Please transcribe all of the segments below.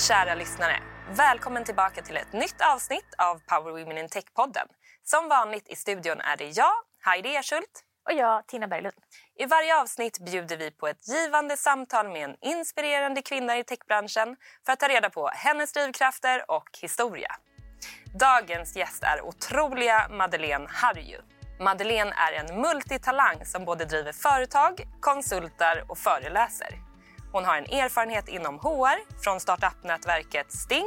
kära lyssnare! Välkommen tillbaka till ett nytt avsnitt av Power Women in Tech-podden. Som vanligt i studion är det jag, Heidi Erschult. Och jag, Tina Berglund. I varje avsnitt bjuder vi på ett givande samtal med en inspirerande kvinna i techbranschen för att ta reda på hennes drivkrafter och historia. Dagens gäst är otroliga Madeleine Harju. Madeleine är en multitalang som både driver företag, konsultar och föreläser. Hon har en erfarenhet inom HR från startup-nätverket Sting,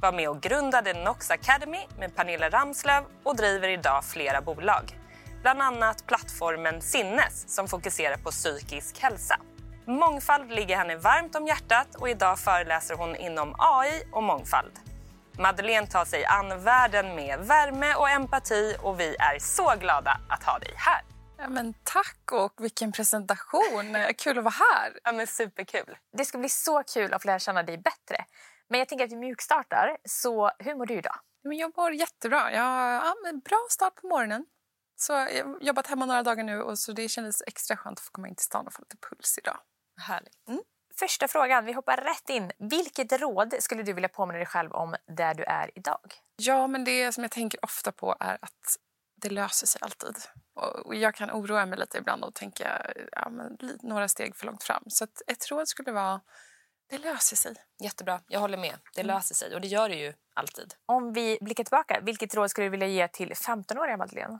var med och grundade Nox Academy med Pernilla Ramslöv och driver idag flera bolag. Bland annat plattformen Sinnes som fokuserar på psykisk hälsa. Mångfald ligger henne varmt om hjärtat och idag föreläser hon inom AI och mångfald. Madeleine tar sig an världen med värme och empati och vi är så glada att ha dig här. Ja, men tack och vilken presentation! Kul att vara här. Ja, men superkul. Det ska bli så kul att lära känna dig bättre. Men jag tänker att vi mjukstartar. Så hur mår du idag? Men jag mår jättebra. Jag ja, men bra start på morgonen. Så jag har jobbat hemma några dagar nu och så det kändes extra skönt att få komma in till stan och få lite puls idag. Härligt. Mm. Första frågan, vi hoppar rätt in. Vilket råd skulle du vilja påminna dig själv om där du är idag? Ja, men det som jag tänker ofta på är att det löser sig alltid. Och jag kan oroa mig lite ibland och tänka ja, men, några steg för långt fram. Så ett råd skulle vara det löser sig. Jättebra, jag håller med. Det mm. löser sig och det gör det ju alltid. Om vi blickar tillbaka, vilket råd skulle du vilja ge till 15-åriga Madeleine?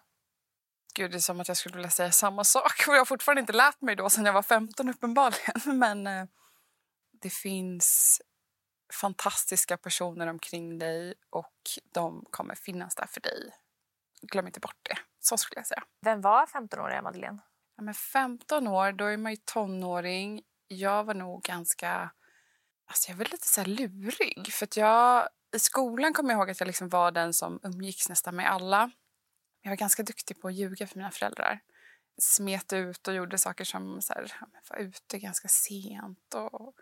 Gud, det är som att jag skulle vilja säga samma sak. Och jag har fortfarande inte lärt mig då sen jag var 15 uppenbarligen. Men eh, det finns fantastiska personer omkring dig och de kommer finnas där för dig. Glöm inte bort det. Så skulle jag säga. Vem var 15-åriga Madeleine? Ja, men 15 år, då är man ju tonåring. Jag var nog ganska... Alltså jag var lite så lurig. För jag, I skolan kommer jag ihåg att jag liksom var den som umgicks nästan med alla. Jag var ganska duktig på att ljuga för mina föräldrar. Smet ut och gjorde saker som så här, var ute ganska sent. och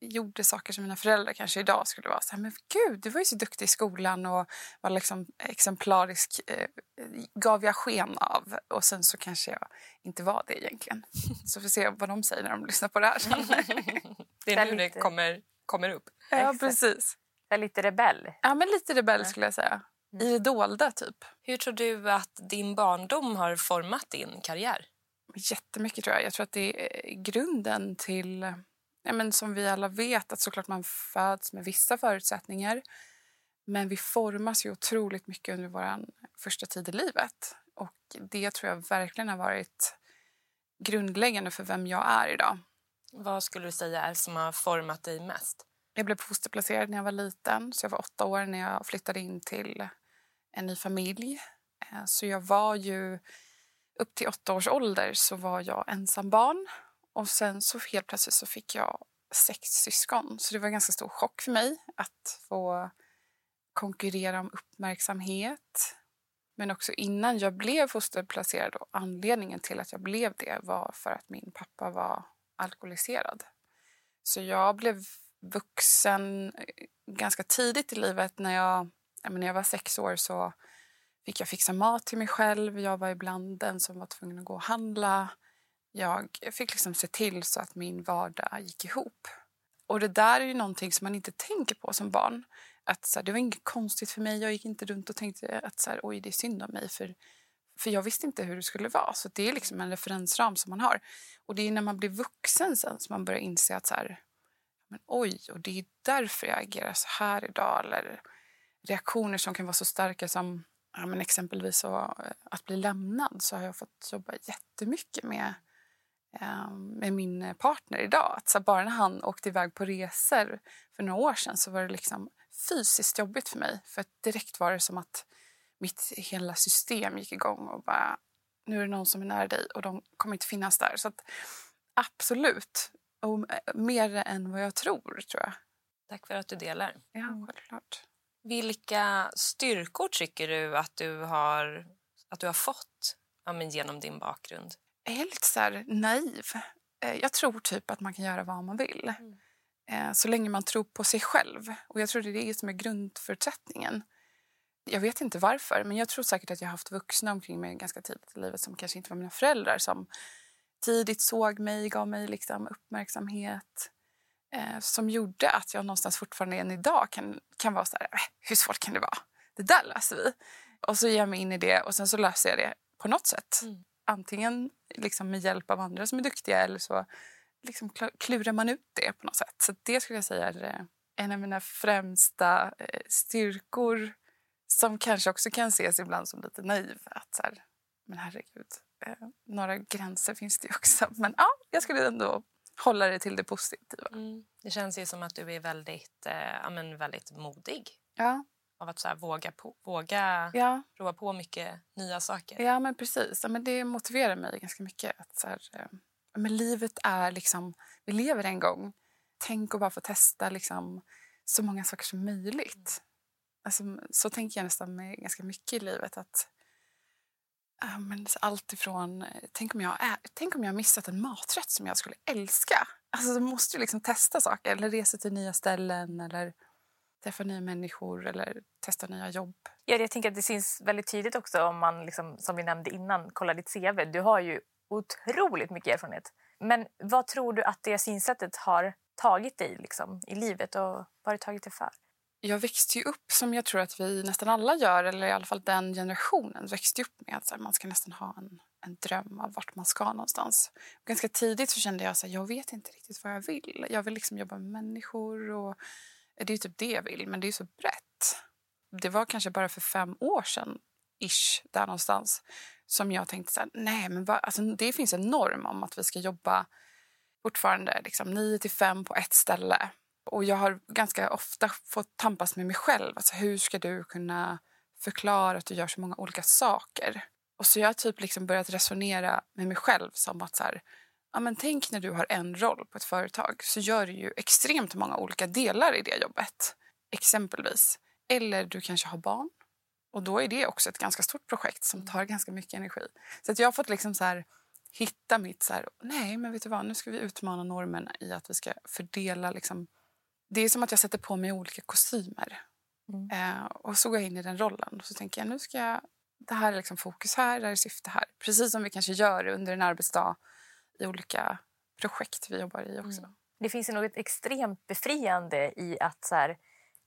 gjorde saker som mina föräldrar kanske idag skulle vara så här, men gud, du var ju så duktig i skolan och var liksom exemplarisk, eh, gav jag sken av. Och sen så kanske jag inte var det egentligen. Så får se vad de säger när de lyssnar på det här sen. det är nu det kommer, kommer upp. Ja, precis. Det är lite rebell. Ja, men lite rebell skulle jag säga. I det dolda, typ. Hur tror du att din barndom har format din karriär? Jättemycket, tror jag. Jag tror att det är grunden till ja, men som vi alla vet att såklart man föds med vissa förutsättningar. Men vi formas ju otroligt mycket under vår första tid i livet. Och det tror jag verkligen har varit grundläggande för vem jag är idag. Vad skulle du säga är som har format dig mest? Jag blev fosterplacerad när jag var liten, så jag var åtta år när jag flyttade in till en ny familj. Eh, så jag var ju, upp till åtta års ålder så var jag ensam barn och sen så helt plötsligt så fick jag sex syskon. Så det var en ganska stor chock för mig att få konkurrera om uppmärksamhet. Men också innan jag blev fosterplacerad och anledningen till att jag blev det var för att min pappa var alkoholiserad. Så jag blev vuxen eh, ganska tidigt i livet. När jag, när jag var sex år så fick jag fixa mat till mig själv. Jag var ibland den som var tvungen att gå och handla jag fick liksom se till så att min vardag gick ihop. Och det där är ju någonting som man inte tänker på som barn. Att så här, Det var inget konstigt för mig. Jag gick inte runt och tänkte att så här, oj, det är synd om mig. För, för jag visste inte hur det skulle vara. Så det är liksom en referensram som man har. Och det är när man blir vuxen sen som man börjar inse att så här, men oj, och det är därför jag agerar så här idag. Eller reaktioner som kan vara så starka som ja, men exempelvis så, eh, att bli lämnad. Så har jag fått jobba jättemycket med med min partner idag. Att så bara när han åkte iväg på resor för några år sedan så var det liksom fysiskt jobbigt för mig. För direkt var det som att mitt hela system gick igång och bara nu är det någon som är nära dig och de kommer inte finnas där. Så att, absolut. Och mer än vad jag tror, tror jag. Tack för att du delar. Ja, självklart. Vilka styrkor tycker du att du har, att du har fått ja, genom din bakgrund? Är lite så naiv. Eh, jag tror typ att man kan göra vad man vill. Mm. Eh, så länge man tror på sig själv. Och jag tror det är det som är grundförutsättningen. Jag vet inte varför, men jag tror säkert att jag har haft vuxna omkring mig ganska tidigt i livet som kanske inte var mina föräldrar som tidigt såg mig, gav mig liksom uppmärksamhet. eh, som gjorde att jag någonstans fortfarande än idag kan, kan vara så här, "Äh, hur svårt kan det vara? Det där löser vi. Och så ger jag mig in i det och sen så löser jag det på något sätt. Mm. Antingen liksom med hjälp av andra som är duktiga eller så liksom kl- klurar man ut det på något sätt. Så det skulle jag säga är eh, en av mina främsta eh, styrkor som kanske också kan ses ibland som lite naiv. Att så här, men herregud, eh, några gränser finns det ju också. Men ja, jag skulle ändå hålla det till det positiva. Mm. Det känns ju som att du är väldigt, eh, ja, men väldigt modig Ja, av att så här, våga, på, våga ja, prova på mycket nya saker. ja men precis. Ja, men det motiverar mig ganska mycket. Att så här, eh, men livet är liksom, vi lever en gång. Tänk att bara få testa liksom, så många saker som möjligt. Alltså, så tänker jag nästan med ganska mycket i livet. att ja, men så Allt ifrån... eh, Tänk om, jag är, tänk om jag missat en maträtt som jag skulle älska. Alltså, du måste ju liksom testa saker. Eller resa till nya ställen. Eller träffa nya människor. Eller testa nya jobb. Ja, jag tänker att det syns väldigt tydligt också om man, liksom, som vi nämnde innan, kollar ditt CV. Du har ju otroligt mycket erfarenhet. Men vad tror du att det synsättet har tagit dig liksom, i livet och vad har det tagit dig för? Jag växte ju upp som jag tror att vi nästan alla gör, eller i alla fall den generationen växte upp med att man ska nästan ha en, en dröm av vart man ska någonstans. Ganska tidigt så kände jag att jag vet inte riktigt vad jag vill. Jag vill liksom jobba med människor och det är ju typ det jag vill, men det är så brett. Det var kanske bara för fem år sedan, ish, där någonstans, som jag tänkte så här, nej men vad, alltså, det finns en norm om att vi ska jobba fortfarande liksom 9 till 5 på ett ställe. Och jag har ganska ofta fått tampas med mig själv. Alltså, hur ska du kunna förklara att du gör så många olika saker? Och så jag har typ liksom börjat resonera med mig själv som att så här, ja, men tänk när du har en roll på ett företag så gör du ju extremt många olika delar i det jobbet. Exempelvis. Eller du kanske har barn. Och då är det också ett ganska stort projekt som tar ganska mycket energi. Så att jag har fått liksom så här, hitta mitt så här, nej men vet du vad, nu ska vi utmana normen i att vi ska fördela liksom. Det är som att jag sätter på mig olika kostymer. Mm. Eh, och så går jag in i den rollen. Och så tänker jag, nu ska jag, det här är liksom fokus här, det här är syfte här. Precis som vi kanske gör under en arbetsdag i olika projekt vi jobbar i också. Mm. Det finns något extremt befriande i att så här,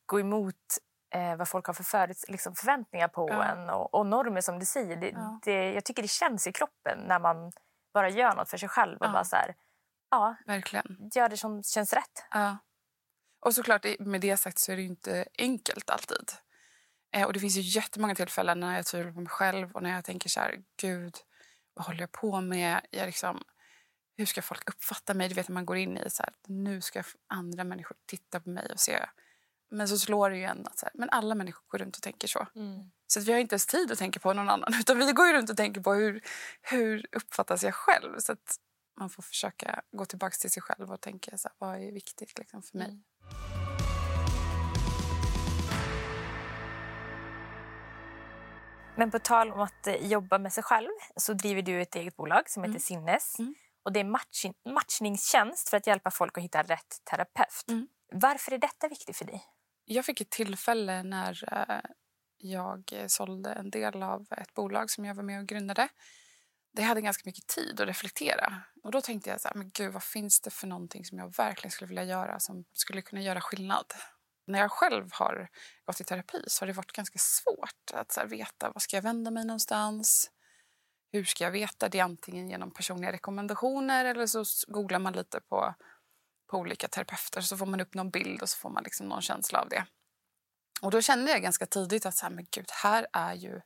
gå emot eh, vad folk har för förut, liksom förväntningar på Ja. en och, och normer som du säger. Det, Ja. det, jag tycker det känns i kroppen när man bara gör något för sig själv och Ja. bara så här, ja, Verkligen. gör det som känns rätt. Ja. Och såklart, med det sagt så är det inte enkelt alltid. Eh, och det finns ju jättemånga tillfällen när jag tvivlar på mig själv och när jag tänker så här, gud, vad håller jag på med? Jag liksom, hur ska folk uppfatta mig? Du vet man går in i så här, nu ska andra människor titta på mig och se. Men så slår det ju en att så här, men alla människor går runt och tänker så. Så att vi har inte ens tid att tänka på någon annan utan vi går ju runt och tänker på hur, hur uppfattas jag själv? Så att man får försöka gå tillbaka till sig själv och tänka så här, vad är viktigt liksom för mig. Mm. Men på tal om att eh, jobba med sig själv så driver du ett eget bolag som heter Mm. Sinnes. Mm. Och det är matching, matchningstjänst för att hjälpa folk att hitta rätt terapeut. Mm. Varför är detta viktigt för dig? Jag fick ett tillfälle när eh, jag eh, sålde en del av ett bolag som jag var med och grundade. Det hade ganska mycket tid att reflektera. Och då tänkte jag så här, men gud, vad finns det för någonting som jag verkligen skulle vilja göra som skulle kunna göra skillnad? När jag själv har gått i terapi så har det varit ganska svårt att så veta var ska jag vända mig någonstans. Hur ska jag veta? Det är antingen genom personliga rekommendationer eller så googlar man lite på, på olika terapeuter så får man upp någon bild och så får man liksom någon känsla av det. Och då kände jag ganska tidigt att så här, men gud, här är ju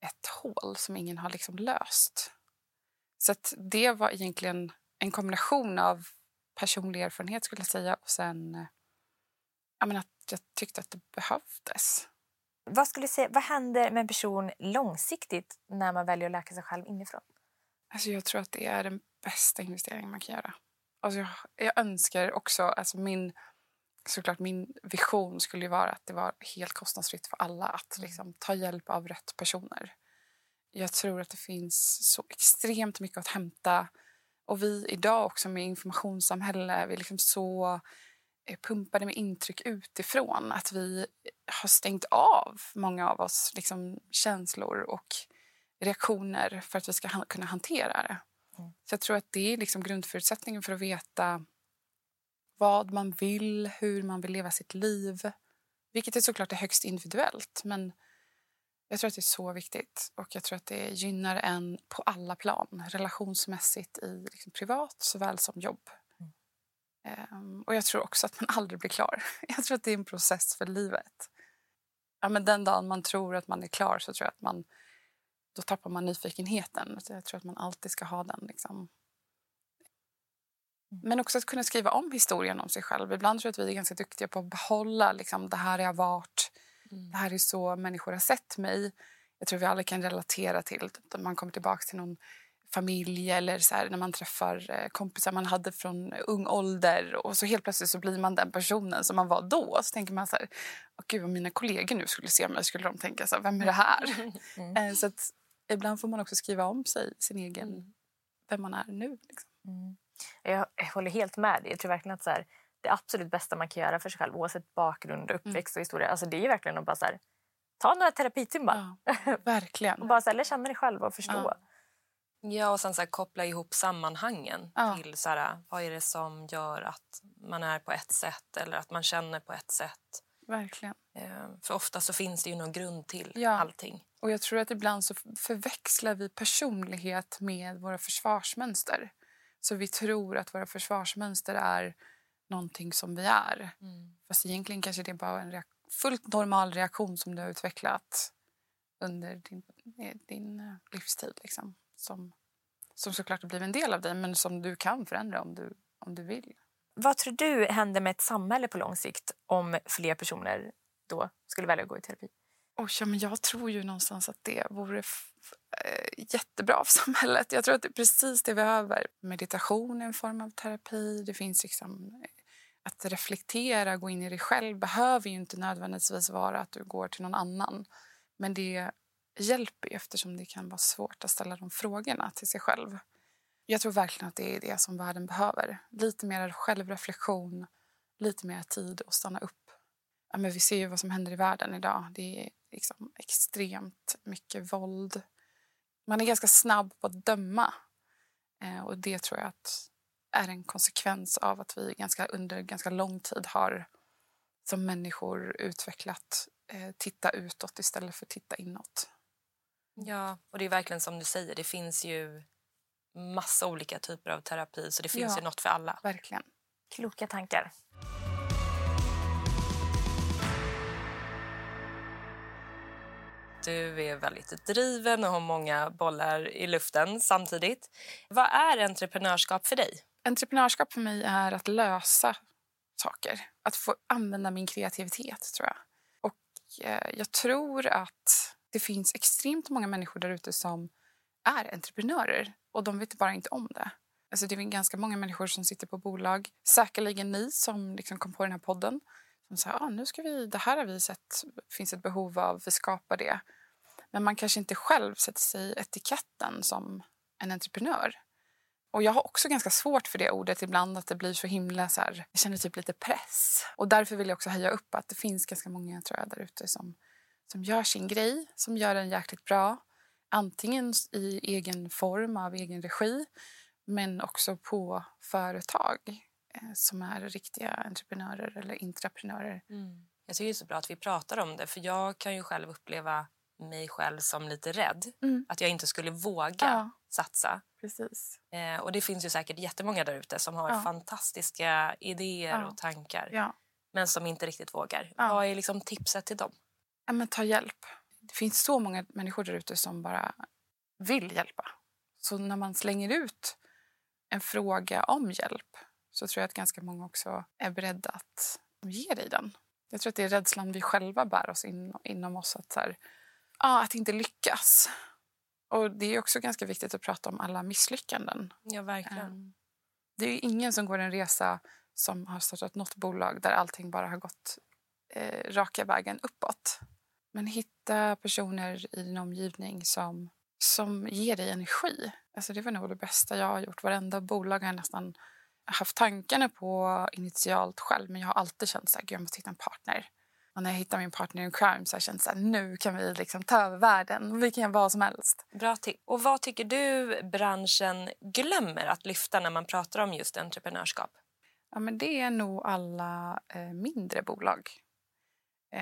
ett hål som ingen har liksom löst. Så att det var egentligen en kombination av personlig erfarenhet skulle jag säga och sen eh, ja, men att jag tyckte att det behövdes. Vad, skulle du säga, vad händer med en person långsiktigt när man väljer att läka sig själv inifrån? Alltså jag tror att det är den bästa investeringen man kan göra. Alltså jag, jag önskar också, alltså min, såklart min vision skulle vara att det var helt kostnadsfritt för alla att liksom, ta hjälp av rätt personer. Jag tror att det finns så extremt mycket att hämta. Och vi idag också med informationssamhälle, vi är liksom så pumpade med intryck utifrån att vi har stängt av, många av oss, liksom känslor och reaktioner för att vi ska han- kunna hantera det. Mm. Så jag tror att det är liksom grundförutsättningen för att veta vad man vill, hur man vill leva sitt liv. Vilket är såklart är högst individuellt. Men jag tror att det är så viktigt. Och jag tror att det gynnar en på alla plan. Relationsmässigt i liksom privat såväl som jobb. Um, och jag tror också att man aldrig blir klar. Jag tror att det är en process för livet. Ja, men den dagen man tror att man är klar så tror jag att man då tappar man nyfikenheten. Jag tror att man alltid ska ha den. Liksom. Men också att kunna skriva om historien om sig själv. Ibland tror jag att vi är ganska duktiga på att behålla liksom, det här har jag varit. Mm. Det här är så människor har sett mig. Jag tror vi alla kan relatera till när man kommer tillbaka till någon familj eller så här, när man träffar eh, kompisar man hade från ung ålder och så helt plötsligt så blir man den personen som man var då. Så tänker man så här, oh, gud om mina kollegor nu skulle se mig skulle de tänka så här, vem är det här? Mm. Eh, så att ibland får man också skriva om sig, sin egen, mm. vem man är nu. Liksom. Mm. Jag, jag, håller helt med dig. Jag tror verkligen att så här, det absolut bästa man kan göra för sig själv oavsett bakgrund, mm. uppväxt och historia, alltså det är verkligen att bara så här, ta några terapitimmar. Ja, verkligen. och bara så här, lära känna dig själv och förstå. Ja. Ja, och sen så här, koppla ihop sammanhangen ja. till så här, vad är det som gör att man är på ett sätt eller att man känner på ett sätt. Verkligen. Eh, för ofta så finns det ju någon grund till ja. allting. Och jag tror att ibland så förväxlar vi personlighet med våra försvarsmönster. Så vi tror att våra försvarsmönster är någonting som vi är. Mm. Fast egentligen kanske det är bara en fullt normal reaktion som du har utvecklat under din, eh, din eh, livstid. Liksom som, som såklart har blivit en del av dig men som du kan förändra om du, om du vill. Vad tror du händer med ett samhälle på lång sikt om fler personer då skulle välja att gå i terapi? Oh, ja, men jag tror ju någonstans att det vore äh, jättebra för samhället. Jag tror att det är precis det vi behöver. Meditation är en form av terapi. Det finns liksom eh, att reflektera, gå in i dig själv behöver ju inte nödvändigtvis vara att du går till någon annan. Men det hjälper ju eftersom det kan vara svårt att ställa de frågorna till sig själv. Jag tror verkligen att det är det som världen behöver. Lite mer självreflektion, lite mer tid att stanna upp. Ja, men vi ser ju vad som händer i världen idag. Det är liksom extremt mycket våld. Man är ganska snabb på att döma. Eh, och det tror jag att är en konsekvens av att vi ganska, under ganska lång tid har som människor utvecklat eh, titta utåt istället för titta inåt. Ja, och det är verkligen som du säger, det finns ju massa olika typer av terapi så det finns ja, ju något för alla. Verkligen. Kloka tankar. Du är väldigt driven och har många bollar i luften samtidigt. Vad är entreprenörskap för dig? Entreprenörskap för mig är att lösa saker. Att få använda min kreativitet, tror jag. Och eh, jag tror att det finns extremt många människor där ute som är entreprenörer och de vet bara inte om det. Alltså det är ganska många människor som sitter på bolag, säkerligen ni som liksom kom på den här podden, som säger ah, nu ska vi, det här har vi sett finns ett behov av, vi skapar det. Men man kanske inte själv sätter sig etiketten som en entreprenör. Och jag har också ganska svårt för det ordet ibland, att det blir så himla så här, jag känner typ lite press. Och därför vill jag också höja upp att det finns ganska många tror jag, där ute som som gör sin grej, som gör den jäkligt bra. Antingen i egen form, av egen regi men också på företag eh, som är riktiga entreprenörer eller intraprenörer. Mm. Jag tycker det är så bra att vi pratar om det för jag kan ju själv uppleva mig själv som lite rädd. Mm. Att jag inte skulle våga ja. satsa. Precis. Eh, och det finns ju säkert jättemånga där ute som har ja. fantastiska idéer ja. och tankar men som inte riktigt vågar. Vad är liksom tipset till dem? Ja, men ta hjälp. Det finns så många människor där ute som bara vill hjälpa. Så när man slänger ut en fråga om hjälp så tror jag att ganska många också är beredda att ge dig den. Jag tror att det är rädslan vi själva bär oss in, inom oss att, så här, ja, att inte lyckas. Och Det är också ganska viktigt att prata om alla misslyckanden. Ja, verkligen. Um, det är ingen som går en resa som har startat något bolag där allting bara har gått eh, raka vägen uppåt. Men hitta personer i din omgivning som, som ger dig energi. Alltså det var nog det bästa jag har gjort. Varenda bolag har jag nästan haft tankarna på initialt själv men jag har alltid känt att jag måste hitta en partner. Och när jag hittar min partner in crime så har jag känt att nu kan vi liksom ta över världen. Vi kan göra vad som helst. Bra tips. Och vad tycker du branschen glömmer att lyfta när man pratar om just entreprenörskap? Ja, men det är nog alla eh, mindre bolag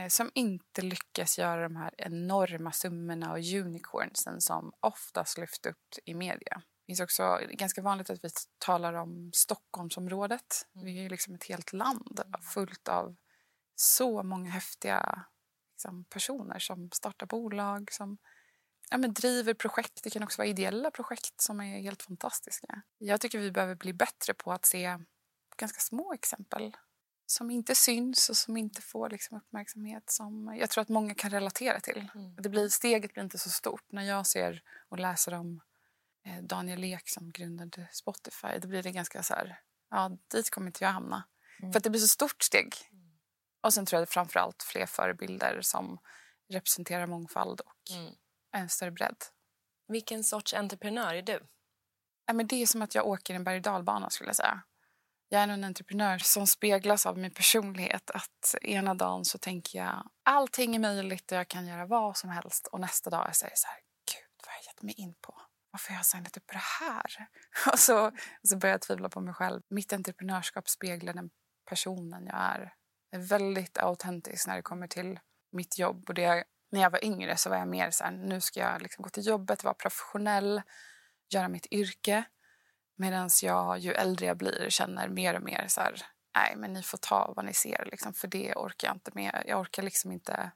som inte lyckas göra de här enorma summorna och unicornsen som oftast lyfts upp i media. Det finns också ganska vanligt att vi talar om Stockholmsområdet. Vi är liksom ett helt land fullt av så många häftiga liksom, personer som startar bolag, som ja, men driver projekt. Det kan också vara ideella projekt som är helt fantastiska. Jag tycker vi behöver bli bättre på att se ganska små exempel som inte syns och som inte får liksom, uppmärksamhet som jag tror att många kan relatera till. Mm. Det blir, steget blir inte så stort. När jag ser och läser om eh, Daniel Ek som grundade Spotify då blir det ganska så här, ja dit kommer inte jag hamna. Mm. För att det blir så stort steg. Mm. Och sen tror jag framförallt fler förebilder som representerar mångfald och mm. en större bredd. Vilken sorts entreprenör är du? Ja, men det är som att jag åker en berg och dalbana skulle jag säga. Jag är en entreprenör som speglas av min personlighet. Att Ena dagen så tänker jag allting är möjligt och jag kan göra vad som helst. Och nästa dag säger jag så här, gud vad har jag gett mig in på? Varför har jag signat upp på det här? Och så, och så börjar jag tvivla på mig själv. Mitt entreprenörskap speglar den personen jag är. Jag är väldigt autentisk när det kommer till mitt jobb. Och det, när jag var yngre så var jag mer så här, nu ska jag liksom gå till jobbet, vara professionell, göra mitt yrke. Medan jag, ju äldre jag blir, känner mer och mer så här, nej men ni får ta vad ni ser, liksom, för det orkar jag inte med. Jag orkar liksom inte...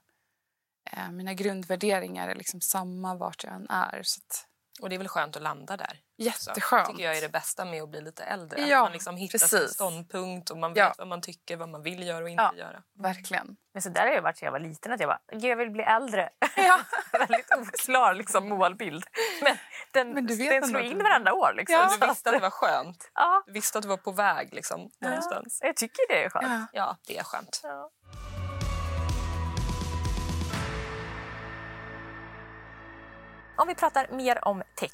Eh, mina grundvärderingar är liksom samma vart jag än är. Så att, och det är väl skönt att landa där? Jätteskönt. Det tycker jag är det bästa med att bli lite äldre. Ja, man liksom hittar precis. sin ståndpunkt och man vet Ja. vad man tycker, vad man vill göra och inte Ja. göra. Verkligen. Men så där har jag varit sedan jag var liten. Att jag bara, "Gud, jag vill bli äldre. Ja. Väldigt oklar liksom, målbild. Men den, Men du vet den att in varenda år. Liksom. Ja. Du visste att det var skönt. ja, Du visste att du var på väg liksom, någonstans. jag tycker det är skönt. Ja. Ja, det är skönt. Ja. Om vi pratar mer om tech.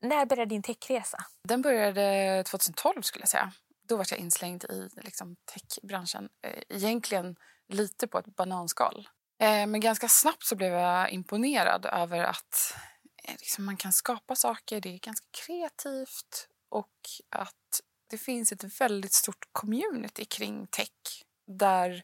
När började din techresa? Den började 2012 skulle jag säga. Då var jag inslängd i liksom, techbranschen. Eh, Egentligen lite på ett bananskal. Eh, Men ganska snabbt så blev jag imponerad över att liksom, man kan skapa saker. Det är ganska kreativt och att det finns ett väldigt stort community kring tech där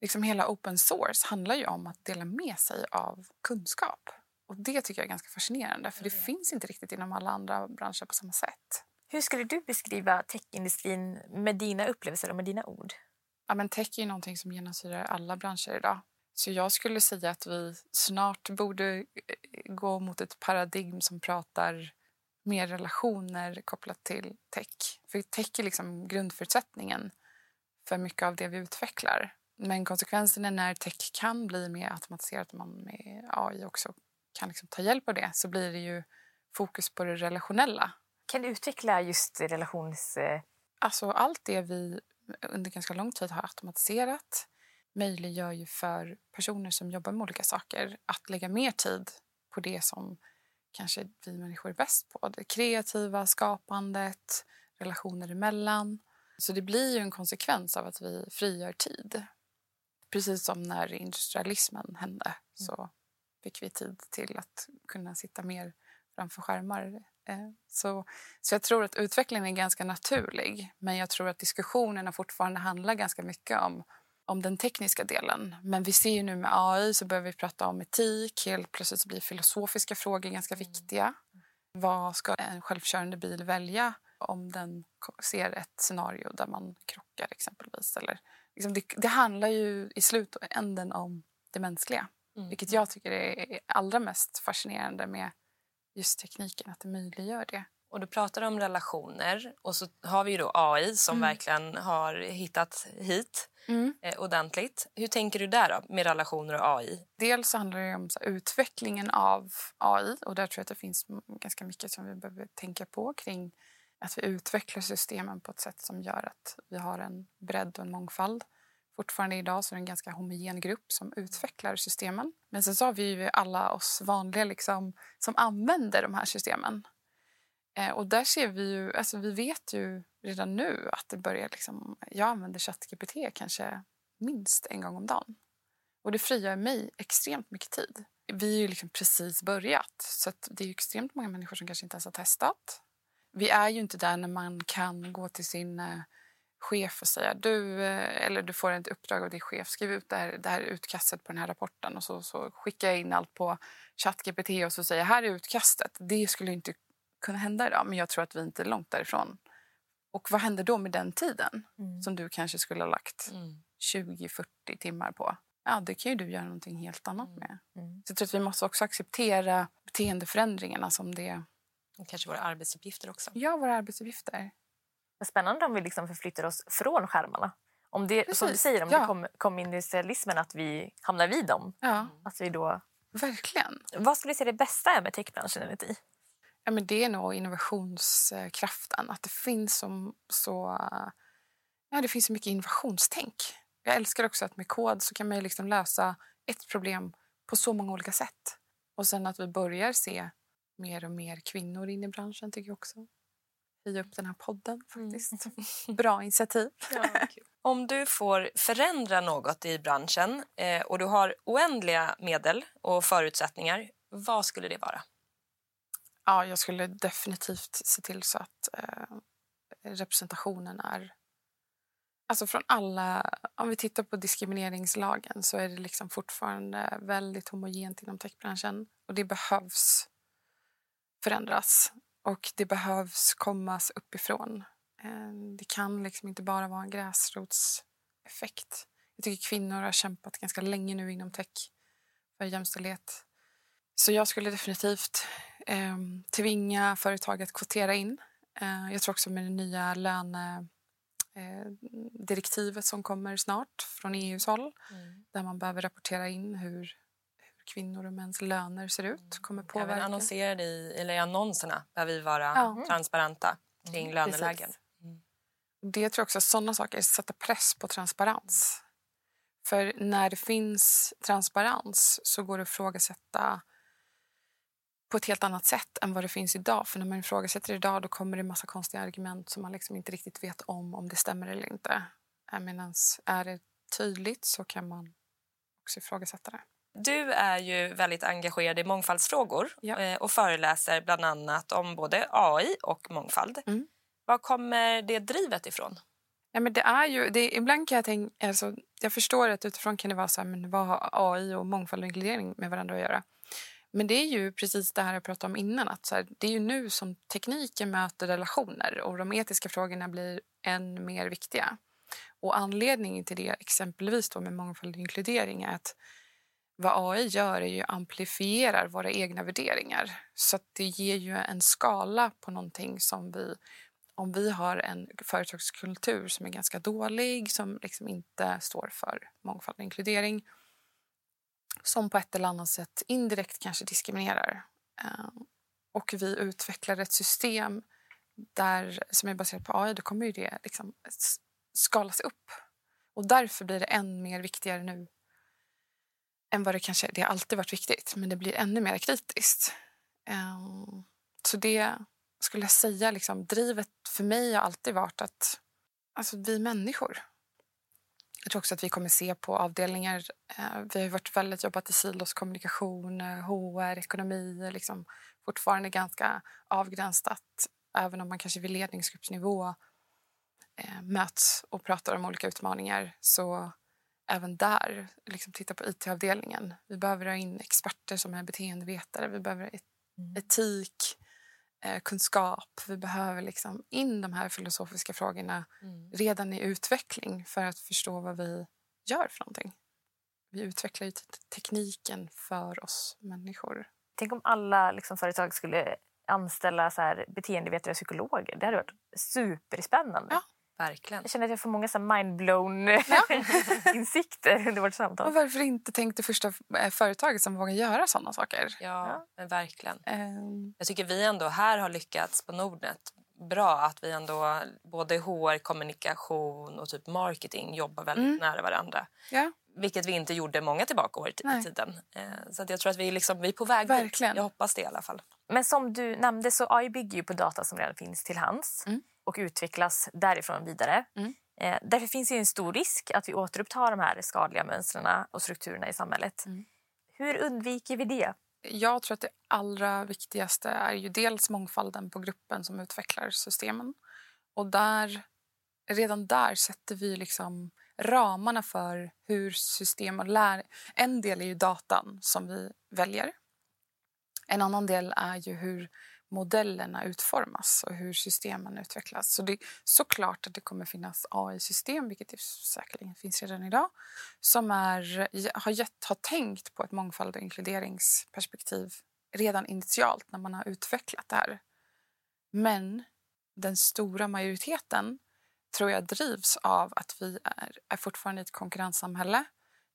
liksom hela open source handlar ju om att dela med sig av kunskap. Och Det tycker jag är ganska fascinerande för det finns inte riktigt inom alla andra branscher på samma sätt. Hur skulle du beskriva techindustrin med dina upplevelser och med dina ord? Ja, men tech är ju någonting som genomsyrar alla branscher idag. Så jag skulle säga att vi snart borde eh, gå mot ett paradigm som pratar mer relationer kopplat till tech. För tech är liksom grundförutsättningen för mycket av det vi utvecklar. Men konsekvensen är när tech kan bli mer automatiserat och man med AI också kan liksom ta hjälp av det så blir det ju fokus på det relationella. Kan du utveckla just relations... eh, Alltså allt det vi under ganska lång tid har automatiserat möjliggör ju för personer som jobbar med olika saker att lägga mer tid på det som kanske vi människor är bäst på. Det kreativa, skapandet, relationer emellan. Så det blir ju en konsekvens av att vi frigör tid. Precis som när industrialismen hände så fick vi tid till att kunna sitta mer framför skärmar. Eh, Så, så jag tror att utvecklingen är ganska naturlig men jag tror att diskussionerna fortfarande handlar ganska mycket om, om den tekniska delen. Men vi ser ju nu med AI så börjar vi prata om etik. Helt plötsligt så blir filosofiska frågor ganska viktiga. Vad ska en självkörande bil välja om den ser ett scenario där man krockar exempelvis? Eller, liksom det, det handlar ju i slutänden om det mänskliga. Vilket jag tycker är allra mest fascinerande med just tekniken, att det möjliggör det. Och du pratar om relationer och så har vi ju då AI som Mm. verkligen har hittat hit eh, ordentligt. Hur tänker du där då med relationer och AI? Dels så handlar det om här, utvecklingen av AI och där tror jag att det finns ganska mycket som vi behöver tänka på kring att vi utvecklar systemen på ett sätt som gör att vi har en bredd och en mångfald. Fortfarande idag så är det en ganska homogen grupp som utvecklar systemen. Men sen så har vi ju alla oss vanliga liksom, som använder de här systemen. Eh, och där ser vi ju, alltså vi vet ju redan nu att det börjar liksom, jag använder ChatGPT kanske minst en gång om dagen. Och det frigör mig extremt mycket tid. Vi är ju liksom precis börjat, så att det är ju extremt många människor som kanske inte ens har testat. Vi är ju inte där när man kan gå till sin eh, chef och säga du, eh, eller du får ett uppdrag av din chef, skriv ut det här, det här utkastet på den här rapporten och så, så skickar jag in allt på ChatGPT och så säger här är utkastet. Det skulle inte kunna hända idag men jag tror att vi inte är långt därifrån. Och vad händer då med den tiden Mm. som du kanske skulle ha lagt 20-40 timmar på? Ja, det kan ju du göra någonting helt annat med. Mm. Så jag tror att vi måste också acceptera beteendeförändringarna som det Och kanske våra arbetsuppgifter också. gör våra arbetsuppgifter. Vad spännande om vi liksom förflyttar oss från skärmarna. Om det, som du Precis, säger, om ja. det kom, kom industrialismen, att vi hamnar vid dem. Ja, Att vi då, verkligen. vad skulle du säga det bästa är med techbranschen enligt dig? Ja, men det är nog innovationskraften. Att det finns så, så, ja, det finns så mycket innovationstänk. Jag älskar också att med kod så kan man liksom lösa ett problem på så många olika sätt. Och sen att vi börjar se mer och mer kvinnor in i branschen tycker jag också. Höja upp den här podden faktiskt. Bra initiativ. Om du får förändra något i branschen eh, och du har oändliga medel och förutsättningar, vad skulle det vara? Ja, jag skulle definitivt se till så att eh, representationen är... Alltså från alla... Om vi tittar på diskrimineringslagen så är det liksom fortfarande väldigt homogent inom techbranschen. Och det behövs förändras. Och det behövs kommas uppifrån. Eh, det kan liksom inte bara vara en gräsrotseffekt. Jag tycker kvinnor har kämpat ganska länge nu inom tech för jämställdhet. Så jag skulle definitivt eh, tvinga företag att kvotera in. Eh, jag tror också med det nya lönedirektivet eh, som kommer snart från EUs håll där man behöver rapportera in hur, kvinnor och mäns löner ser ut kommer Även påverka. annonserade i, eller i annonserna behöver vi vara Ja. transparenta kring lönelägen. Precis. Det tror jag också, sådana saker, sätta press på transparens. För när det finns transparens så går det att ifrågasätta på ett helt annat sätt än vad det finns idag. För när man ifrågasätter idag då kommer det en massa konstiga argument som man liksom inte riktigt vet om om det stämmer eller inte. Medan är det tydligt så kan man också ifrågasätta det. Du är ju väldigt engagerad i mångfaldsfrågor Ja. eh, och föreläser bland annat om både AI och mångfald. Mm. Var kommer det drivet ifrån? Ja, men det är ju, det, ibland kan jag tänka, alltså, jag förstår att utifrån kan det vara så här, men vad har AI och mångfald och inkludering med varandra att göra? Men det är ju precis det här jag pratade om innan, att så här, det är ju nu som tekniken möter relationer och de etiska frågorna blir än mer viktiga. Och anledningen till det, exempelvis då med mångfald och inkludering, är att vad AI gör är ju amplifierar våra egna värderingar. Så att det ger ju en skala på någonting som vi om vi har en företagskultur som är ganska dålig, som liksom inte står för mångfald och inkludering som på ett eller annat sätt indirekt kanske diskriminerar. Ehm, och vi utvecklar ett system där, som är baserat på AI, då kommer ju det liksom skalas upp. Och därför blir det än mer viktigare nu än vad det kanske... Det har alltid varit viktigt, men det blir ännu mer kritiskt. Ehm, så det skulle jag säga, liksom, drivet för mig har alltid varit att alltså, vi människor. Jag tror också att vi kommer se på avdelningar. Eh, vi har varit väldigt jobbat i silos, kommunikation, eh, HR, ekonomi. Liksom, fortfarande ganska avgränsat, även om man kanske vid ledningsgruppsnivå eh, möts och pratar om olika utmaningar. Så även där, liksom, titta på IT-avdelningen. Vi behöver ha in experter som är beteendevetare. Vi behöver et- etik, eh, kunskap. Vi behöver liksom in de här filosofiska frågorna redan i utveckling för att förstå vad vi gör för någonting. Vi utvecklar ju te- tekniken för oss människor. Tänk om alla liksom, företag skulle anställa så här, beteendevetare och psykologer. Det hade varit superspännande. Ja. Verkligen. Jag känner att jag får många så här mindblown insikter under vårt samtal. Och varför inte tänk det första eh, företaget som vågar göra sådana saker? Ja, men verkligen. Ehm, Jag tycker vi ändå här har lyckats på Nordnet bra att vi ändå både HR, kommunikation och typ marketing jobbar väldigt Mm. nära varandra. ja, Vilket vi inte gjorde många tillbaka år i Nej. tiden. Eh, Så att jag tror att vi, är liksom, vi är på väg dit. Verkligen. Jag hoppas det i alla fall. Men som du nämnde så AI bygger ju på data som redan finns till hands Mm. Och utvecklas därifrån vidare. Mm. Eh, därför finns det ju en stor risk att vi återupptar de här skadliga mönstren och strukturerna i samhället. Mm. Hur undviker vi det? jag tror att det allra viktigaste är ju dels mångfalden på gruppen som utvecklar systemen. Och där redan där sätter vi liksom ramarna för hur system och lär... En del är ju datan som vi väljer. En annan del är ju hur modellerna utformas och hur systemen utvecklas. Så det är såklart att det kommer finnas AI-system, vilket det säkerligen finns redan idag som är, har, gett, har tänkt på ett mångfald och inkluderingsperspektiv redan initialt när man har utvecklat det här. Men den stora majoriteten tror jag drivs av att vi är, är fortfarande i ett konkurrenssamhälle.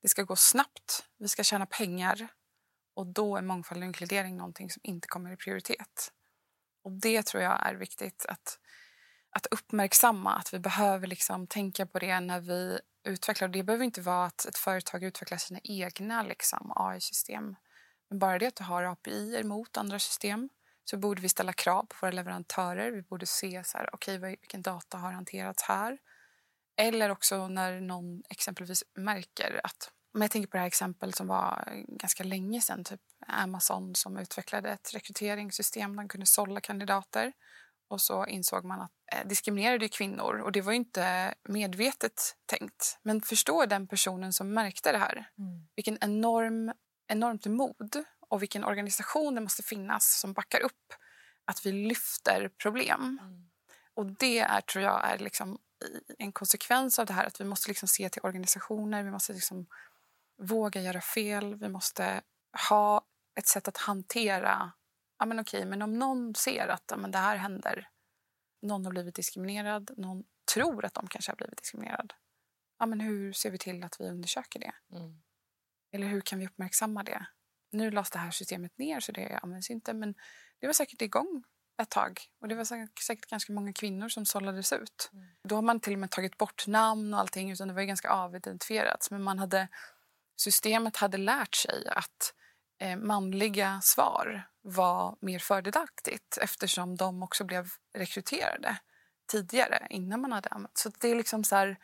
Det ska gå snabbt, vi ska tjäna pengar och då är mångfald och inkludering någonting som inte kommer i prioritet. Och det tror jag är viktigt att, att uppmärksamma, att vi behöver liksom tänka på det när vi utvecklar. Det behöver inte vara att ett företag utvecklar sina egna liksom, AI-system. Men bara det att du har API mot andra system så borde vi ställa krav på våra leverantörer. Vi borde se så här, okay, vilken data har hanterats här. Eller också när någon exempelvis märker att... Om jag tänker på det här exempel som var eh, ganska länge sedan. Typ Amazon som utvecklade ett rekryteringssystem där man kunde sålla kandidater. Och så insåg man att eh, diskriminerade kvinnor. Och det var inte medvetet tänkt. Men förstå den personen som märkte det här. Mm. Vilken enorm, enormt mod och vilken organisation det måste finnas som backar upp att vi lyfter problem. Mm. Och det är, tror jag är liksom en konsekvens av det här att vi måste liksom se till organisationer, vi måste liksom våga göra fel, vi måste ha ett sätt att hantera... Ja, men okej, men om någon ser att ja, men det här händer, någon har blivit diskriminerad, någon tror att de kanske har blivit diskriminerad. Ja, men hur ser vi till att vi undersöker det? Mm. Eller hur kan vi uppmärksamma det? Nu lades det här systemet ner så det används inte men det var säkert igång ett tag. Och det var säkert ganska många kvinnor som sållades ut. Mm. Då har man till och med tagit bort namn och allting utan det var ganska avidentifierat. Men man hade, systemet hade lärt sig att manliga svar var mer fördelaktigt eftersom de också blev rekryterade tidigare innan man hade använt. Så det är liksom så här,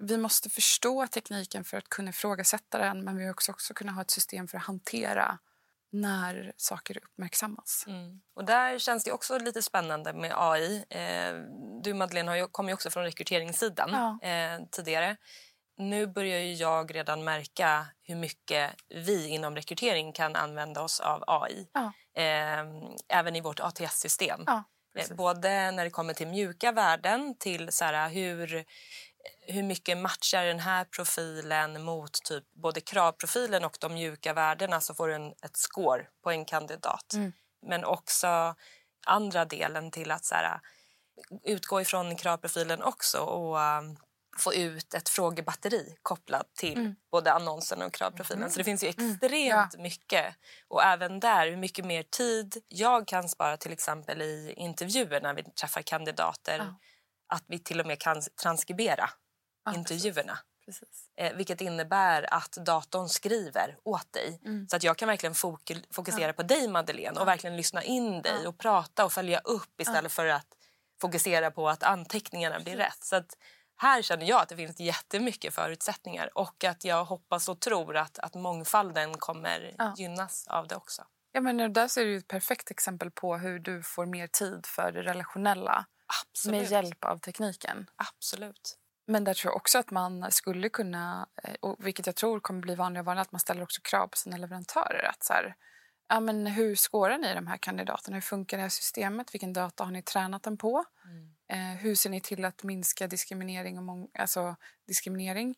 vi måste förstå tekniken för att kunna ifrågasätta den men vi måste också kunna ha ett system för att hantera när saker uppmärksammas. Mm. Och där känns det också lite spännande med AI. Eh, du Madeleine har ju, kom ju också från rekryteringssidan ja. eh, tidigare. Nu börjar ju jag redan märka hur mycket vi inom rekrytering kan använda oss av AI. Ja. Eh, även i vårt ATS-system. Ja, eh, Både när det kommer till mjuka värden, till så här, hur hur mycket matchar den här profilen mot typ både kravprofilen och de mjuka värdena så får du en, ett score på en kandidat. Mm. Men också andra delen till att så här, utgå ifrån kravprofilen också och um, få ut ett frågebatteri kopplat till mm. både annonsen och kravprofilen. Mm. Så det finns ju mm. extremt ja. mycket. Och även där, hur mycket mer tid jag kan spara till exempel i intervjuer när vi träffar kandidater. Ja att vi till och med kan transkribera ja, intervjuerna. Precis. Eh, vilket innebär att datorn skriver åt dig. Mm. Så att jag kan verkligen fok fokusera ja. på dig Madeleine och verkligen lyssna in dig och prata och följa upp istället för att fokusera på att anteckningarna blir rätt. Så att här känner jag att det finns jättemycket förutsättningar och att jag hoppas och tror att, att mångfalden kommer gynnas av det också. Ja, men där ser du ett perfekt exempel på hur du får mer tid för det relationella Absolut. med hjälp av tekniken. Absolut. Men där tror jag också att man skulle kunna, eh, och vilket jag tror kommer bli vanligare och vanligare, att man ställer också krav på sina leverantörer. Att så här, ja, men hur skårar ni de här kandidaterna? Hur funkar det här systemet? Vilken data har ni tränat den på? Mm. Eh, hur ser ni till att minska diskriminering? Och mång, alltså, diskriminering?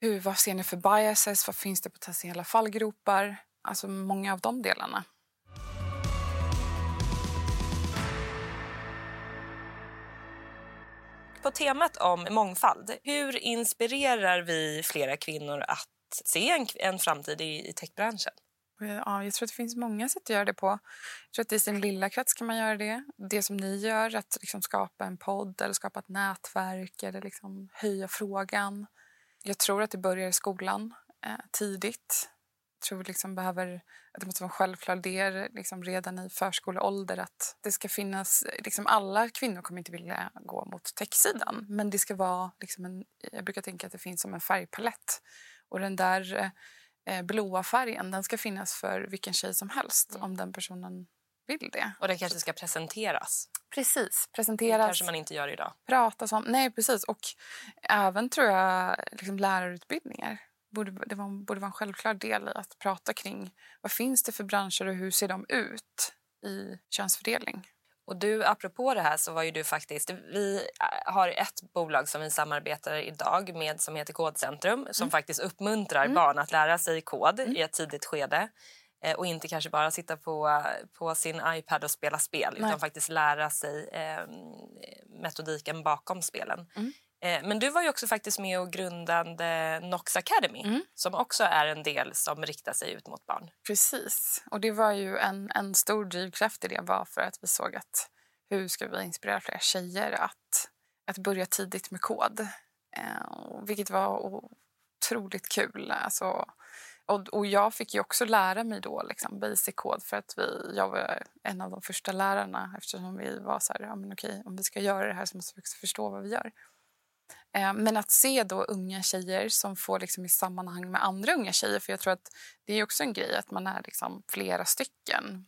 Hur, vad ser ni för biases? Vad finns det potentiella fallgropar? Alltså många av de delarna. På temat om mångfald, hur inspirerar vi flera kvinnor att se en, en framtid i, i techbranschen? Eh, ja, jag tror att det finns många sätt att göra det på. Jag tror att I sin lilla krets kan man göra det. Det som ni gör, att liksom skapa en podd eller skapa ett nätverk eller liksom höja frågan. Jag tror att det börjar i skolan eh, tidigt Jag tror liksom behöver, att det måste vara en självklar del liksom redan i förskoleålder att det ska finnas... Liksom alla kvinnor kommer inte vilja gå mot techsidan men det ska vara liksom en... Jag brukar tänka att det finns som en färgpalett och den där eh, blåa färgen den ska finnas för vilken tjej som helst mm. om den personen vill det. Och det kanske ska presenteras. Precis. Det Presenteras, kanske man inte gör idag. pratas om. Nej, precis. Och även tror jag liksom lärarutbildningar. Borde, det var, borde vara en självklar del i att prata kring vad finns det för branscher och hur ser de ut i könsfördelning. Och du, apropå det här så var ju du faktiskt... Vi äh, har ett bolag som vi samarbetar idag med som heter Kodcentrum som faktiskt uppmuntrar barn att lära sig kod i ett tidigt skede. Eh, och inte kanske bara sitta på, på sin iPad och spela spel Nej. utan faktiskt lära sig eh, metodiken bakom spelen. Mm. Eh, men du var ju också faktiskt med och grundade Nox Academy Mm. som också är en del som riktar sig ut mot barn. Precis. Och det var ju en, en stor drivkraft i det var för att vi såg att hur ska vi inspirera fler tjejer att, att börja tidigt med kod. Eh, vilket var otroligt kul. Alltså, och, och jag fick ju också lära mig då liksom, basic kod för att vi, jag var en av de första lärarna eftersom vi var så här, ja, men okej, om vi ska göra det här så måste vi också förstå vad vi gör. Eh, Men att se då unga tjejer som får liksom i sammanhang med andra unga tjejer för jag tror att det är också en grej att man är liksom flera stycken.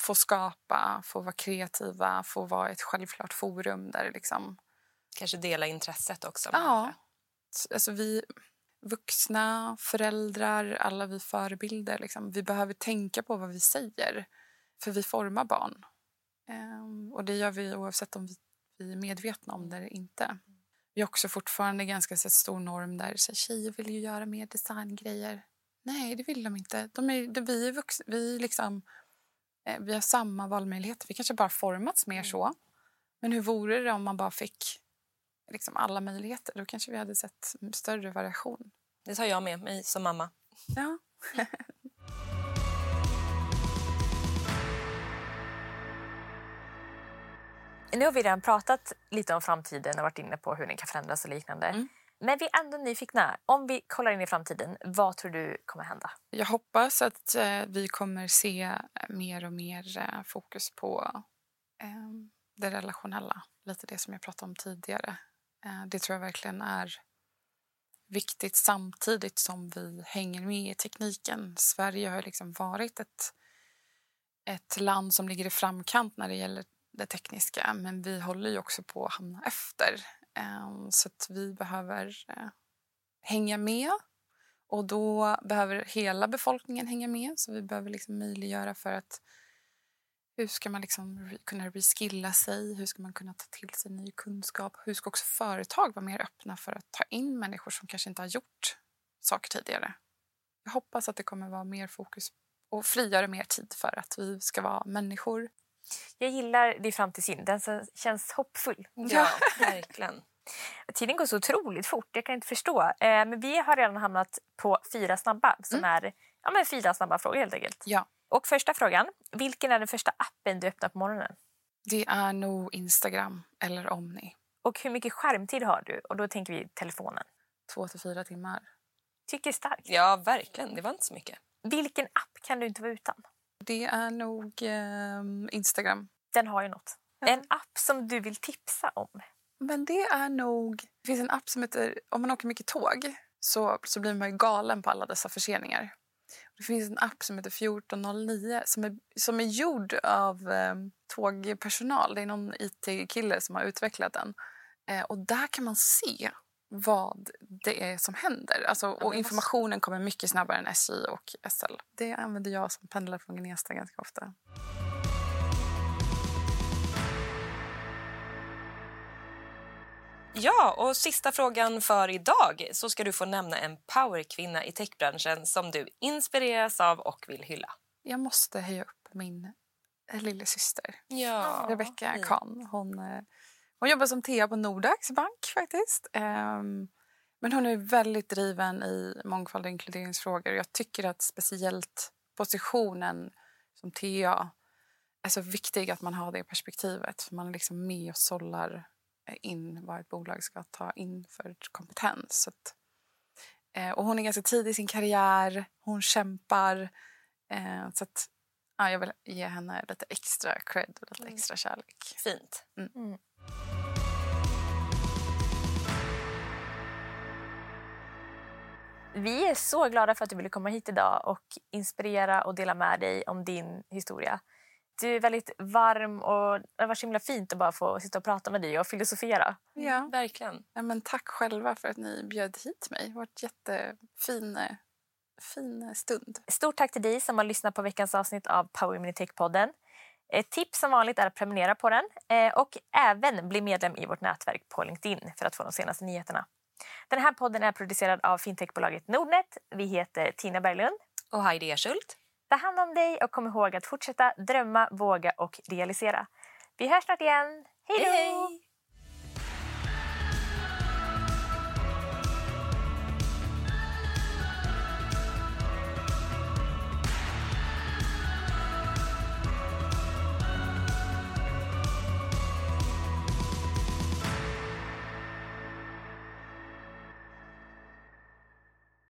Få skapa, få vara kreativa, få vara ett självklart forum där liksom... Kanske dela intresset också. Ja. Alltså vi vuxna, föräldrar, alla vi förebilder, liksom, vi behöver tänka på vad vi säger. För vi formar barn. Ehm, och det gör vi oavsett om vi, vi är medvetna om det eller inte. Har också fortfarande ganska så, stor norm där så, här, tjejer vill ju göra mer designgrejer. Nej, det vill de inte. De är, de, vi är vuxna, vi, liksom, eh, vi har samma valmöjligheter. Vi kanske bara formats mer så. Men hur vore det om man bara fick liksom, alla möjligheter? Då kanske vi hade sett större variation. Det tar jag med mig som mamma. Ja. Nu har vi redan pratat lite om framtiden och varit inne på hur den kan förändras och liknande. Mm. Men vi är ändå nyfikna. Om vi kollar in i framtiden, vad tror du kommer hända? Jag hoppas att eh, vi kommer se mer och mer eh, fokus på eh, det relationella. Lite det som jag pratade om tidigare. Eh, det tror jag verkligen är viktigt samtidigt som vi hänger med i tekniken. Sverige har liksom varit ett, ett land som ligger i framkant när det gäller det tekniska men vi håller ju också på att hamna efter. Ehm, så att vi behöver eh, hänga med och då behöver hela befolkningen hänga med. Så vi behöver liksom möjliggöra för att hur ska man liksom kunna reskilla sig? Hur ska man kunna ta till sig ny kunskap? Hur ska också företag vara mer öppna för att ta in människor som kanske inte har gjort saker tidigare? Jag hoppas att det kommer vara mer fokus och frigöra mer tid för att vi ska vara människor. Jag gillar din framtidssyn. Den känns hoppfull. Ja, verkligen. Tiden går så otroligt fort. Jag kan inte förstå. Eh, men vi har redan hamnat på fyra snabba som är ja, men fyra snabba frågor helt enkelt. Ja, Och första frågan. Vilken är den första appen du öppnar på morgonen? det är nog Instagram eller Omni. Och hur mycket skärmtid har du? Och då tänker vi telefonen. Två till fyra timmar. Tycker starkt. Ja, verkligen. Det var inte så mycket. Vilken app kan du inte vara utan? Det är nog ehm, Instagram. Den har ju något. Ja. En app som du vill tipsa om. Men det är nog... Det finns en app som heter... Om man åker mycket tåg så, så blir man galen på alla dessa förseningar. Det finns en app som heter 1409 som är, som är gjord av eh, tågpersonal. Det är någon IT-kille som har utvecklat den. Eh, och där kan man se vad det är som händer. Alltså, och informationen kommer mycket snabbare än SJ och SL. Det använder jag som pendlar från Gnesta ganska ofta. Ja, och sista frågan för idag så ska du få nämna en powerkvinna i techbranschen som du inspireras av och vill hylla. Jag måste höja upp min eh, lilla syster. Ja, Rebecca. Kahn. Hon, eh, hon jobbar som TA på Nordax bank faktiskt. Ehm, men hon är väldigt driven i mångfald och inkluderingsfrågor. Jag tycker att speciellt positionen som TA är så viktig att man har det perspektivet. För man är liksom med och sållar eh, in vad ett bolag ska ta in för kompetens. Att, eh, och hon är ganska tidig i sin karriär. Hon kämpar. Eh, så att, ja, jag vill ge henne lite extra cred och lite extra kärlek. Fint. Vi är så glada för att du ville komma hit idag och inspirera och dela med dig om din historia. Du är väldigt varm och det var så himla fint att bara få sitta och prata med dig och filosofera. Ja. Verkligen. Ja, men tack själva för att ni bjöd hit mig. Det var en jättefin fin stund. Stort tack till dig som har lyssnat på veckans avsnitt av Power Immunitech-podden. Ett tips som vanligt är att prenumerera på den eh, och även bli medlem i vårt nätverk på LinkedIn för att få de senaste nyheterna. Den här podden är producerad av fintechbolaget Nordnet. Vi heter Tina Berglund. Och Heidi Ersult. Ta hand om dig och kom ihåg att fortsätta drömma, våga och realisera. Vi hörs snart igen. Hej då! Hej, hej!